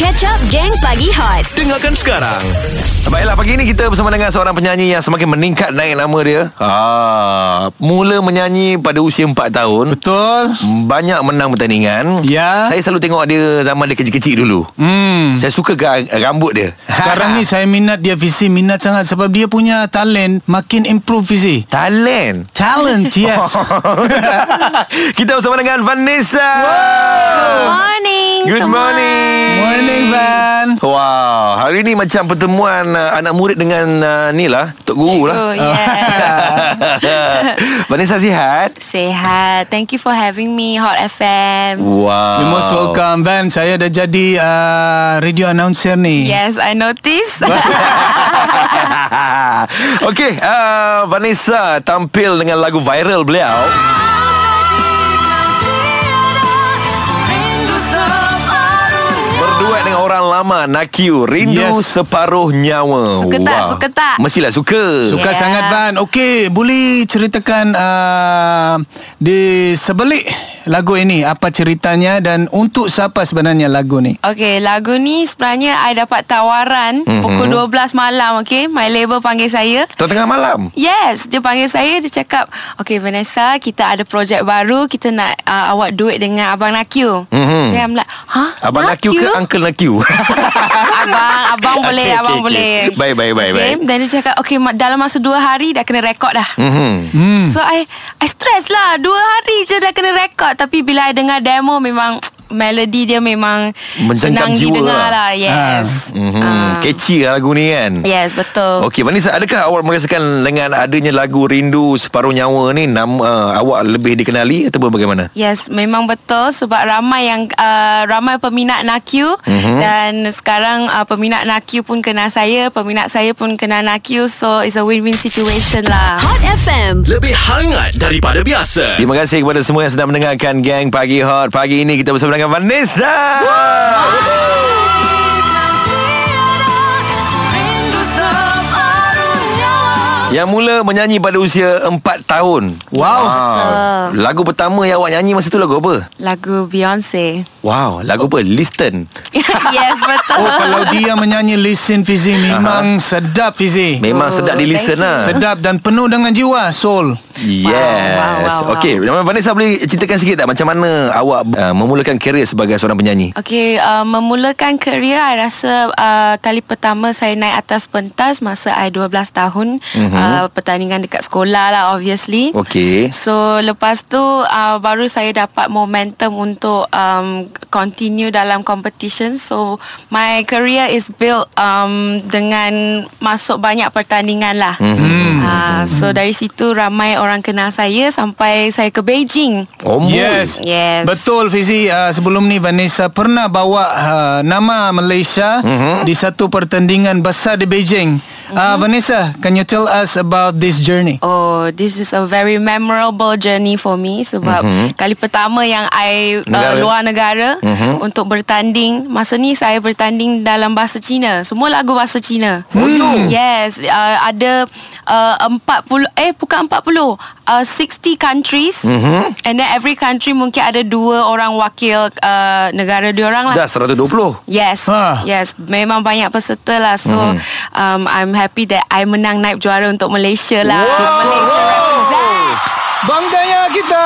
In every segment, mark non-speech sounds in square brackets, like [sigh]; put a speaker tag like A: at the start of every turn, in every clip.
A: Catch Up Gang Pagi Hot
B: Dengarkan sekarang Baiklah pagi ni kita bersama dengan seorang penyanyi Yang semakin meningkat naik nama dia ah, Mula menyanyi pada usia 4 tahun
C: Betul.
B: Banyak menang pertandingan
C: Ya.
B: Saya selalu tengok dia zaman dia kecil-kecil dulu
C: Hmm.
B: Saya suka rambut dia [laughs]
C: Sekarang ni saya minat dia visi minat sangat sebab dia punya talent makin improve visi.
B: Talent
C: Talent, [laughs] yes.
B: Kita bersama dengan Vanessa
D: Good morning
B: Good
D: semua.
B: morning
C: Morning, Van.
B: Wow Hari ni macam pertemuan uh, Anak murid dengan uh, Ni lah Tok Guru lah
D: Oh, yes. [laughs] [laughs]
B: Vanessa sihat
D: Sehat. Thank you for having me Hot FM.
B: Wow
C: You most welcome, Van. Saya dah jadi uh, radio announcer ni.
D: Yes, I notice. [laughs]
B: Okey, uh, Vanessa tampil dengan lagu viral beliau. Orang lama Nakiu Rindu
C: Yes.
B: separuh nyawa
D: Suka tak? Suka tak?
B: Mestilah suka
C: Suka
D: Yeah.
C: sangat Van Okey Boleh ceritakan uh, Di sebelik Lagu ini Apa ceritanya Dan untuk siapa sebenarnya lagu ni
D: Okay, lagu ni sebenarnya I dapat tawaran
B: Mhm.
D: pukul 12 malam, okay? My label panggil saya.
B: Tengah-tengah malam
D: Yes, dia panggil saya, dia cakap, okay Vanessa, kita ada projek baru, kita nak uh, awak duet dengan Abang Nakyu.
B: Mhm.
D: Then I'm like, huh?
B: Abang Nakiu ke Uncle Nakiu [laughs] [laughs]
D: abang, abang boleh,
B: Okay,
D: abang
B: okay,
D: boleh.
B: okay. Baik, baik, baik,
D: okay?
B: baik.
D: Dan dia cakap, okay, ma- dalam masa dua hari dah kena rekod dah.
B: Mhm.
C: hmm.
D: So I I stress lah Dua hari je dah kena rekod Tapi bila I dengar demo Memang Melody dia memang
B: Mencengkam
D: Senang
B: jiwa
D: didengar
B: lah.
D: lah Yes
B: Mhm.
D: Ah.
B: Catchy lah lagu ni kan
D: Yes betul
B: Okey Vanessa adakah awak merasakan dengan adanya lagu Rindu Separuh Nyawa ni nama uh, awak lebih dikenali ataupun bagaimana?
D: Yes, memang betul sebab ramai yang uh, ramai peminat Nakyu
B: Mhm.
D: mm-hmm. dan sekarang uh, peminat Nakyu pun kenal saya, peminat saya pun kenal Nakyu so it's a win-win situation lah.
A: Hot FM
E: Lebih hangat daripada biasa.
B: Terima kasih kepada semua yang sedang mendengarkan Gang Pagi Hot Pagi ini kita bersama dengan Vanessa Yang mula menyanyi pada usia 4 tahun
C: Wow.
B: Lagu pertama yang awak nyanyi masa tu lagu apa?
D: Lagu Beyonce.
B: Wow Lagu apa? Listen [laughs]
D: yes, betul.
C: Oh kalau dia menyanyi Listen Fizi Memang sedap Fizi
B: Memang
D: Oh,
B: sedap di listen lah
C: Sedap dan penuh dengan jiwa Soul
B: Yes
D: wow, wow, wow.
B: Okey Vanessa boleh ceritakan sikit tak Macam mana awak uh, memulakan kerjaya sebagai seorang penyanyi
D: Okay, uh, memulakan kerjaya I rasa uh, kali pertama saya naik atas pentas masa I 12 tahun
B: Mhm.
D: uh, pertandingan dekat sekolah lah obviously.
B: Okey
D: So lepas tu uh, baru saya dapat momentum untuk um, continue dalam competition. So my career is built um, dengan masuk banyak pertandingan lah.
B: Mhm.
D: Uh, so dari situ ramai orang kenal saya sampai saya ke Beijing.
B: Oh
C: Yes.
D: Yes.
C: Betul Fizi uh, Sebelum ni Vanessa pernah bawa uh, nama Malaysia
B: Mhm.
C: di satu pertandingan besar di Beijing. Uh, Vanessa, can you tell us about this journey?
D: Oh, this is a very memorable journey for me sebab mm-hmm. kali pertama yang I
B: Negara.
D: uh, luar negara
B: Mhm.
D: mm-hmm. untuk bertanding. Masa ni saya bertanding dalam bahasa Cina. Semua lagu bahasa Cina.
B: You?
D: Yes, uh, ada uh, 40 eh bukan 40, uh, 60 countries.
B: Mhm.
D: And then every country mungkin ada dua orang wakil uh, negara diorang lah.
B: Dah 120
D: Yes,
C: Ah.
D: yes, memang banyak peserta lah. So,
B: Mhm.
D: um, I'm happy that I menang naib juara untuk Malaysia lah. So, Malaysia represent.
C: Bangganya kita.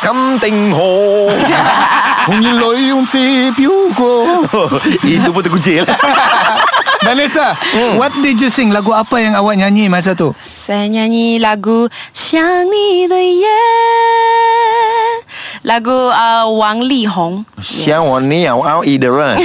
B: Kam Teng Ho [laughs]
C: Hong loi yung si piu ko. [laughs]
B: Itu pun terkucil [laughs]
C: Vanessa,
B: Hmm.
C: what did you sing? Lagu apa yang awak nyanyi masa tu?
D: Saya nyanyi lagu Xiang Ni De Ye Lagu uh, Wang Li Hong
B: Xiang yes. Wang Ni Yang [laughs] [laughs] Wang Ida
C: Run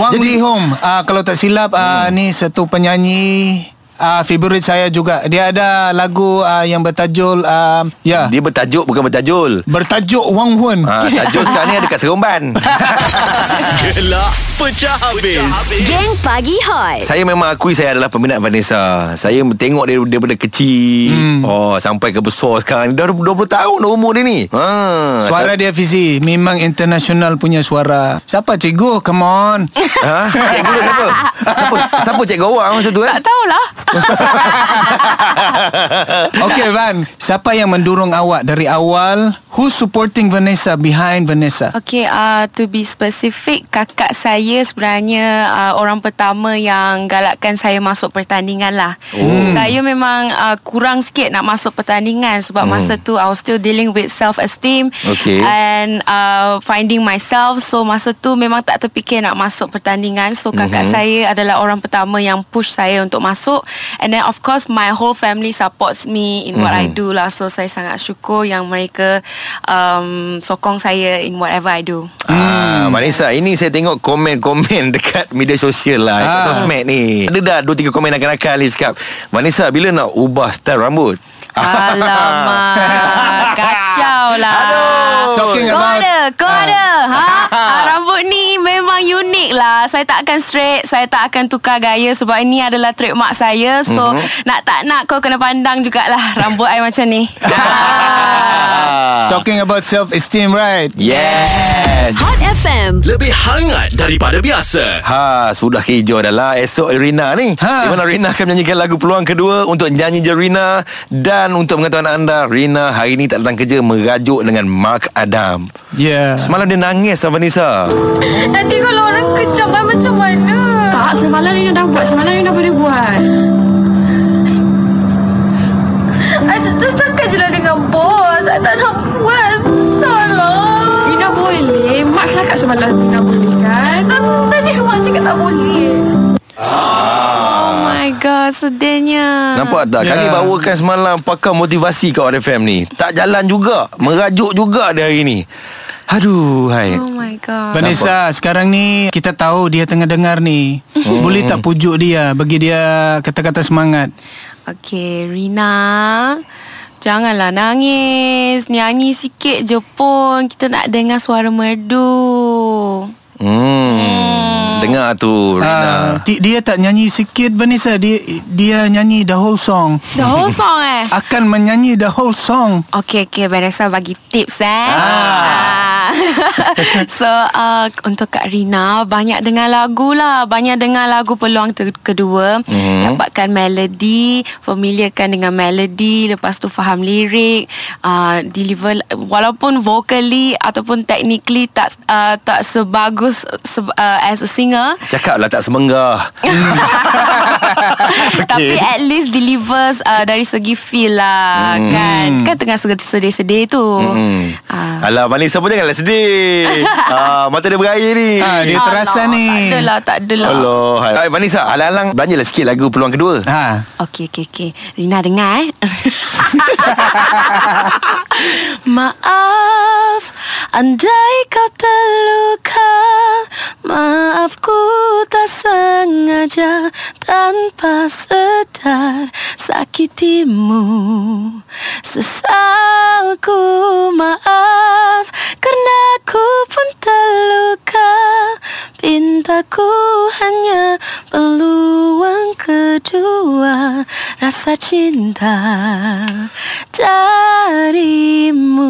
B: Wang
C: Li Hong uh, Kalau tak silap uh, hmm. Ni satu penyanyi uh, favorit saya juga. Dia ada lagu uh, yang bertajuk uh, ya
B: Dia bertajuk bukan bertajul
C: bertajuk Wang Hun.
B: ha, Tajuk sekarang ni ada kat Seremban [laughs]
E: Gelak pecah habis.
A: Gang Pagi Hot
B: Saya memang akui saya adalah peminat Vanessa Saya tengok dia daripada kecil hmm. Oh sampai ke besar sekarang Dah 20 tahun dah umur dia ni ha,
C: Suara dia Fizi Memang international punya suara Siapa cikgu? Come on
B: ha? Cikgu siapa? Siapa, siapa cikgu awak masa tu eh?
D: Tak tahulah [laughs]
C: Okay Van Siapa yang mendorong awak dari awal Who's supporting Vanessa Behind Vanessa
D: Okay, uh, to be specific, kakak saya sebenarnya uh, orang pertama yang galakkan saya masuk pertandingan lah. Oh. Saya memang uh, kurang sikit nak masuk pertandingan sebab hmm. masa tu I was still dealing with self-esteem
B: Okay.
D: and uh, finding myself. So masa tu memang tak terfikir nak masuk pertandingan. So kakak mm-hmm. saya adalah orang pertama yang push saya untuk masuk. And then of course my whole family supports me in what I do lah. So saya sangat syukur yang mereka um, sokong saya in whatever I do.
B: Ah, Vanessa, ini saya tengok komen-komen [laughs] dekat media sosial lah,
C: Ah.
B: sosmed ni. Ada dah dua tiga komen nakal-nakal ni cakap, Vanessa, bila nak ubah style rambut?
D: Alamak [laughs] Kacau lah
B: Aduh.
C: Talking
D: Kau
C: about-
D: ada Kau ada ha? ha? [laughs] Rambut ni memang unik lah Saya tak akan straight Saya tak akan tukar gaya Sebab ini adalah trademark saya So
B: Mhm.
D: nak tak nak Kau kena pandang jugalah Rambut I macam ni [laughs] ha.
C: Talking about self-esteem right
B: Yes.
A: Hot FM.
E: Lebih hangat daripada biasa.
B: Ha, sudah hijau dah lah esok Rina ni.
C: Ha.
B: Di mana Rina akan menyanyikan lagu peluang kedua untuk nyanyi je Rina dan untuk mengetahui anda, Rina hari ni tak datang kerja merajuk dengan Mark Adam.
C: Yeah
B: Semalam dia nangis sama Vanessa.
F: Nanti kalau orang kejam macam mana? Tak, semalam Rina dah buat. Semalam Rina boleh buat.
D: Sedihnya
B: Nampak tak?
C: Ya.
B: Kali bawakan semalam pakar motivasi kat Hot FM ni. Tak jalan juga. Merajuk juga dia hari ni. Aduh, hai.
D: Oh my god
C: Vanessa sekarang ni kita tahu dia tengah dengar ni.
B: Hmm.
C: Boleh tak pujuk dia bagi dia kata-kata semangat.
D: Okay, Rina. Janganlah nangis. Nyanyi sikit je pun. Kita nak dengar suara merdu.
B: Hmm. Dengar tu,
C: Ah,
B: Rina.
C: ti- dia tak nyanyi sikit Vanessa dia dia nyanyi the whole song.
D: The whole song eh?
C: Akan menyanyi the whole song.
D: Okay, okay. Vanessa bagi tips eh. Ah. [laughs] so, uh, untuk Kak Rina, banyak dengar lagu lah. Banyak dengar lagu peluang te- kedua. Mm-hmm. Dapatkan melodi, familiarkan dengan melodi. Lepas tu faham lirik. Uh, deliver, walaupun vocally ataupun technically tak uh, tak sebagus se- uh, as a singer.
B: Cakap lah tak semenggah. [laughs]
D: Tapi at least delivers uh, dari segi feel lah
B: Hmm.
D: kan. Kan tengah sedih-sedih tu.
B: Hmm.
D: Ah.
B: Alah Vanessa pun janganlah sedih [laughs] ah, Mata dia berair ni
C: Ah, dia terasa
D: Alah,
C: ni.
D: Tak adalah, tak adalah.
B: Allah hai. Vanessa Alang-alang Belanjalah sikit lagu peluang kedua
C: Ha.
D: Okey, okey, okey. Rina dengar eh. [laughs] Maaf, andai kau terluka. Maafku tak sengaja tanpa sedar sakitimu. Sesalku maaf Pintaku hanya peluang kedua rasa cinta darimu.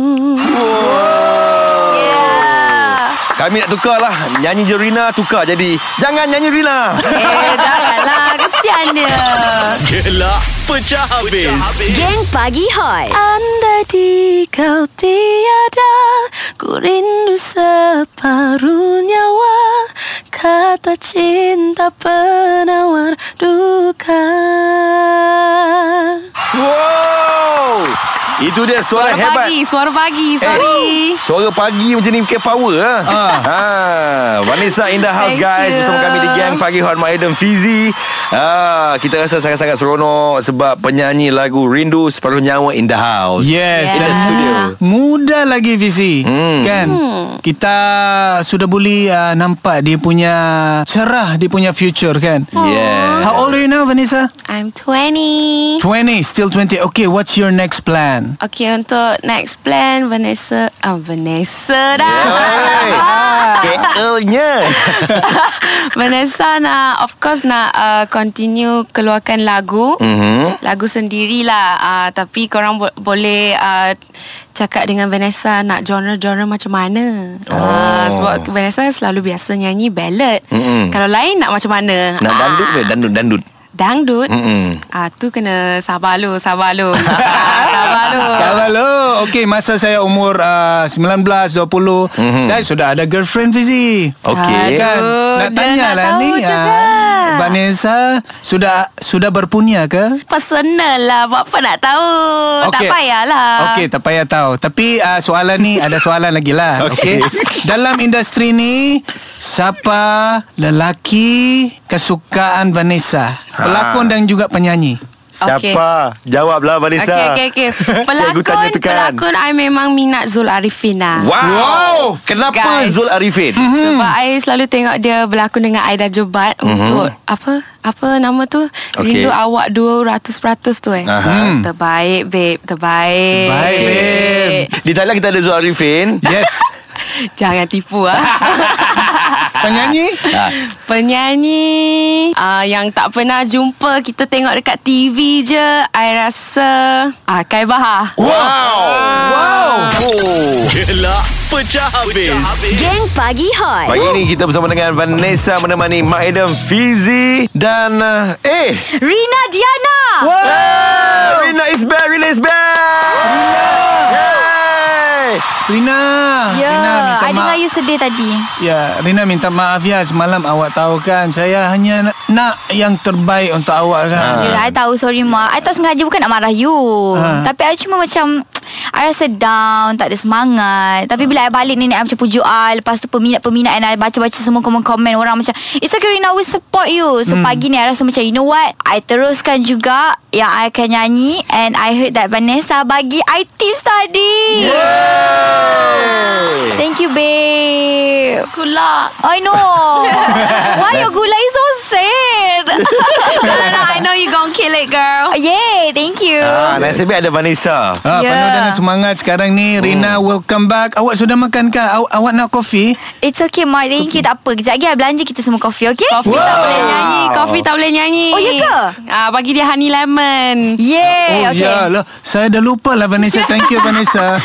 D: Yeah.
B: Kami nak tukar lah Nyanyi je Rina Tukar jadi Jangan nyanyi Rina
D: Eh, janganlah. Kesian dia.
E: Gelak pecah habis.
A: Geng Pagi Hot.
D: Andai di kau tiada Ku rindu separuh nyawa Kata cinta penawar duka.
B: Wow Itu dia suara,
D: Suara
B: hebat
D: pagi, suara pagi, sorry
B: Suara pagi macam ni Ke power lah ha. Vanessa in the house
D: Thank
B: guys
D: you.
B: Bersama kami di Gang Pagi Hot Maidem Fizi ha. Kita rasa sangat-sangat seronok Sebab penyanyi lagu Rindu Separuh Nyawa in the house
C: Yes,
D: Yeah.
C: dan
B: studio.
C: muda lagi visi,
B: Hmm.
C: kan? Kita sudah boleh uh, nampak dia punya cerah, dia punya future, kan?
B: Yeah
C: How old are you now, Vanessa?
D: I'm 20
C: 20, still 20. Okay, what's your next plan?
D: Okay, untuk next plan Vanessa ah, Vanessa dah
B: KL-nya [laughs]
D: Vanessa nak Of course nak uh, Continue Keluarkan lagu
B: Mhm.
D: Lagu sendirilah uh, Tapi korang bo- boleh uh, Cakap dengan Vanessa Nak genre-genre macam mana oh. uh, Sebab Vanessa selalu biasa nyanyi ballad
B: Mm-mm.
D: Kalau lain nak macam mana
B: Nak
D: Ah.
B: dandut ke? Dandut, dandut
D: dangdut,
B: Mm-mm.
D: ah tu kena sabar lu, sabar lu. [laughs] ah, sabar
C: Sabar lo. Okey, masa saya umur uh, 19, 20, mm-hmm. saya sudah ada girlfriend Fizi.
B: Okey.
C: Kan?
D: Aduh,
C: Nak
D: dia
C: tanya
D: nak
C: lah
D: tahu
C: ni.
D: juga.
C: ah, Vanessa sudah sudah berpunya ke?
D: Personal lah, buat apa nak tahu. Tak payahlah.
C: Okey, tak payah tahu. Tapi uh, soalan ni ada soalan lagi lah. [laughs] Okey.
B: Okey.
C: Dalam industri ni siapa lelaki kesukaan Vanessa? Pelakon dan juga penyanyi.
B: Siapa? Jawablah Vanessa.
D: Okey, okey, okey. Pelakon, pelakon I memang minat Zul Arifin lah.
B: Wow. wow. Kenapa
D: Guys.
B: Zul Arifin?
D: Sebab I selalu tengok dia berlakon dengan Aida Jobat mm-hmm. untuk apa apa nama tu
B: Okey.
D: Rindu Awak 200% tu eh.
B: Aha.
D: Terbaik babe, terbaik.
C: Baik, babe.
B: Di Thailand kita ada Zul Arifin.
C: Yes. [laughs]
D: Jangan tipu ah. [laughs] [laughs]
C: penyanyi?
B: Ah.
D: Penyanyi uh, yang tak pernah jumpa kita tengok dekat TV je, I rasa ah Kai Bahar.
B: Wow. Wow. Oh.
E: Gelak pecah habis.
A: Geng Pagi Hot.
B: Pagi ni kita bersama dengan Vanessa menemani Mak Adam Fizi dan uh, eh
A: Rina Diana.
B: Hey, Rina is back, Rina is back.
C: Rina.
G: Ya,
C: Rina minta
G: I dengar you sedih tadi.
C: Ya, Rina minta maaf ya semalam awak tahu kan saya hanya nak, nak yang terbaik untuk awak kan.
G: Ya, I tahu sorry mak. I tak sengaja bukan nak marah you.
C: Ha.
G: Tapi I cuma macam I rasa down, tak ada semangat. Tapi bila I balik ni, I macam pujuk I. Lepas tu peminat-peminat and I baca-baca semua komen-komen orang macam, It's okay Rina, we support you. So pagi ni I rasa macam, you know what? I teruskan juga yang I akan nyanyi. And I heard that Vanessa bagi I tips tadi. Thank you, babe.
D: Gula.
G: I know. [laughs] Why your gula is so sad? [laughs]
D: no, no, no, I know you gon' kill it, girl.
G: Yay, thank you.
B: Ah, nasib ada Vanessa.
C: Ah,
G: Ya.
C: Penuh dengan semangat sekarang ni Rina welcome back Awak sudah makan ke? Aw- awak nak kopi?
G: It's okay, Mak. Thank you. Tak apa. Kejap lagi I belanja kita semua kopi, okay?
D: Coffee wow. tak boleh nyanyi Coffee tak boleh nyanyi
G: Oh, ya ke?
D: ah, Bagi dia honey lemon
G: Yay,
C: oh
G: okay.
C: ya lah Saya dah lupa lah Vanessa Thank you Vanessa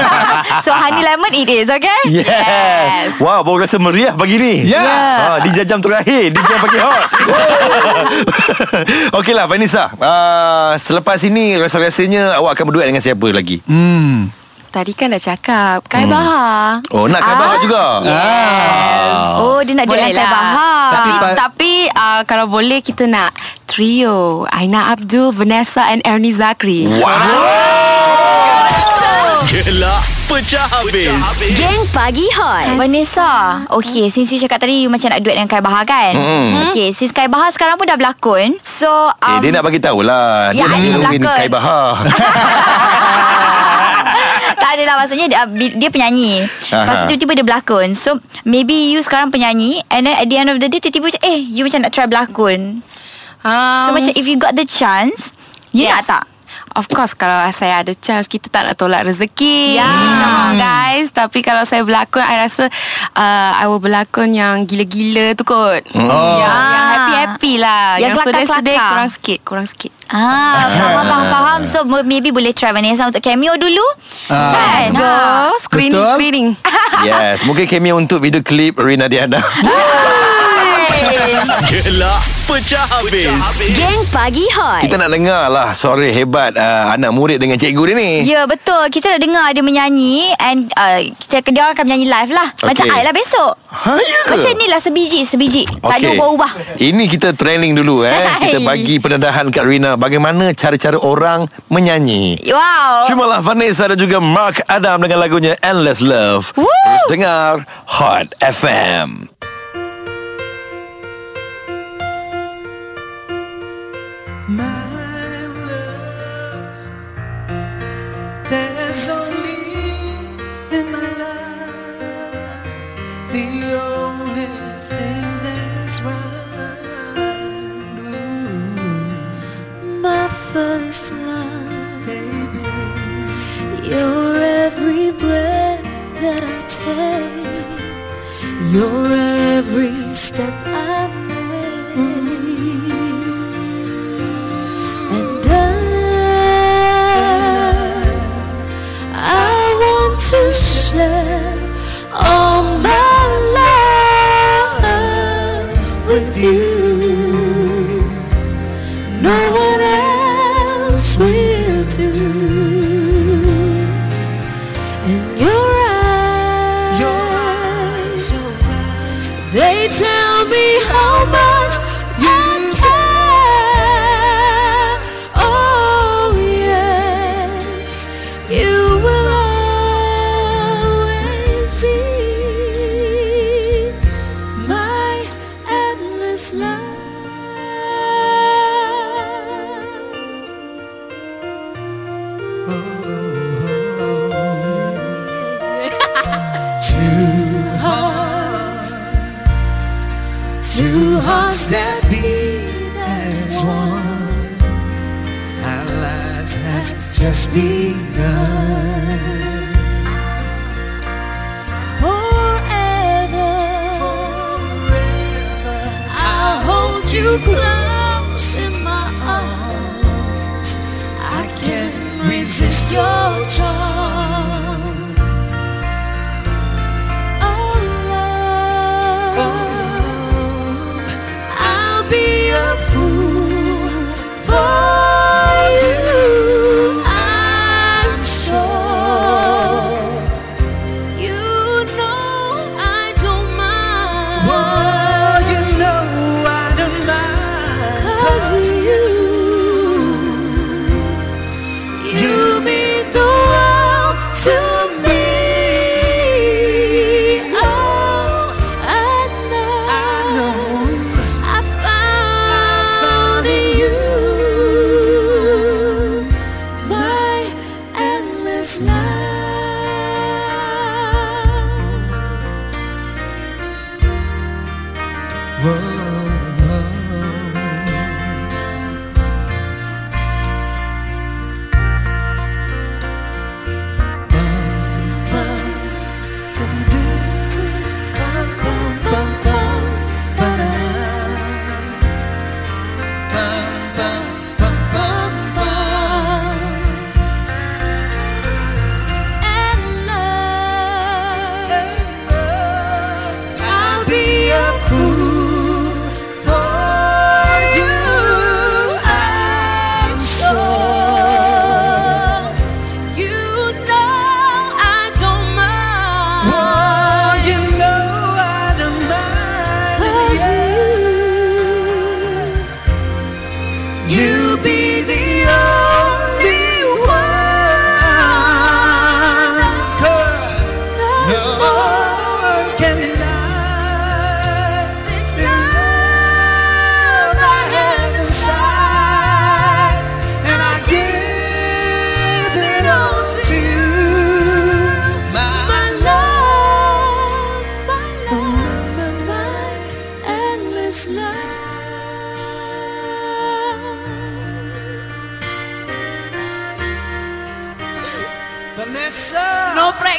C: [laughs]
G: so, honey lemon it is, okay?
B: Yes.
D: Yes.
B: Wow, baru rasa meriah pagi ni.
C: Ya.
B: Ah, di jam terakhir Di jam pagi hot [laughs] [laughs] Okeylah Vanessa. Uh, Selepas ini Rasa-rasanya Awak akan berduet dengan siapa lagi?
C: Hmm.
D: Tadi kan dah cakap Kai Bahar.
B: Oh nak kabar
G: Ah.
B: juga?
D: Yes.
G: Oh, dia nak
D: Boleh
G: dia
D: lah.
G: Bahar.
D: Tapi, tapi uh, Kalau boleh kita nak Trio Aina Abdul Vanessa and Ernie Zakri.
E: Gelak pecah habis.
A: Geng Pagi Hot.
G: Vanessa Okay Since you cakap tadi You macam nak duet dengan Kai Bahar kan
B: Mm.
G: Okay Since Kai Bahar sekarang pun dah berlakon So
B: Eh,
G: um,
B: dia nak bagi tahulah Dia
G: Ya, I nak berlakon.
B: Kai Bahar [laughs]
G: tak adalah maksudnya dia, dia penyanyi
B: Aha.
G: Lepas tu tiba-tiba dia berlakon So maybe you sekarang penyanyi And then at the end of the day Tiba-tiba macam Eh you macam nak try berlakon
D: um,
G: So macam if you got the chance You nak tak?
D: Of course kalau saya ada chance kita tak nak tolak rezeki.
G: Ya.
D: Come on guys. Tapi kalau saya berlakon I rasa uh, I will berlakon yang gila-gila tu kot.
B: Oh.
D: Yang, yang happy-happy lah.
G: Yang
D: Yang,
G: kelakar-kelakar.
D: sedih-sedih kurang sikit, kurang sikit.
G: Ah, faham, faham, faham. So maybe boleh try Vanessa untuk cameo dulu.
C: Ah.
G: Kan?
D: Go.
G: Ah.
D: Screening,
C: Betul.
D: screening.
B: Yes Mungkin cameo untuk video klip Rina Diana
E: Gelak pecah habis.
A: Geng Pagi Hot.
B: Kita nak dengar lah Suara hebat uh, Anak murid dengan cikgu dia ni
G: Ya betul Kita dah dengar dia menyanyi And uh, kita, dia akan menyanyi live lah Macam
B: Okey.
G: I lah besok
B: Ha ya ke?
G: Macam ni lah sebiji Sebiji Tak ada ubah-ubah
B: Ini kita training dulu eh. [laughs] Kita bagi pendedahan kat Rina bagaimana cara-cara orang menyanyi.
G: Wow
B: Terimalah Vanessa dan juga Mark Adam dengan lagunya Endless Love.
G: Woo!
B: Terus dengar Hot FM.
F: You're every step I
C: has just begun. Forever, Forever I hold you close in my arms. I can't resist your charm.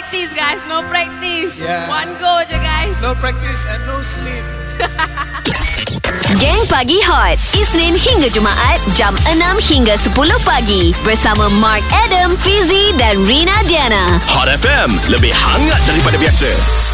D: practice guys, no practice.
C: Yeah.
D: One go je guys.
C: No practice and no sleep. [laughs]
A: Geng Pagi Hot Isnin hingga Jumaat Jam 6 hingga 10 pagi Bersama Mark Adam, Fizi dan Rina Diana
E: Hot FM Lebih hangat daripada biasa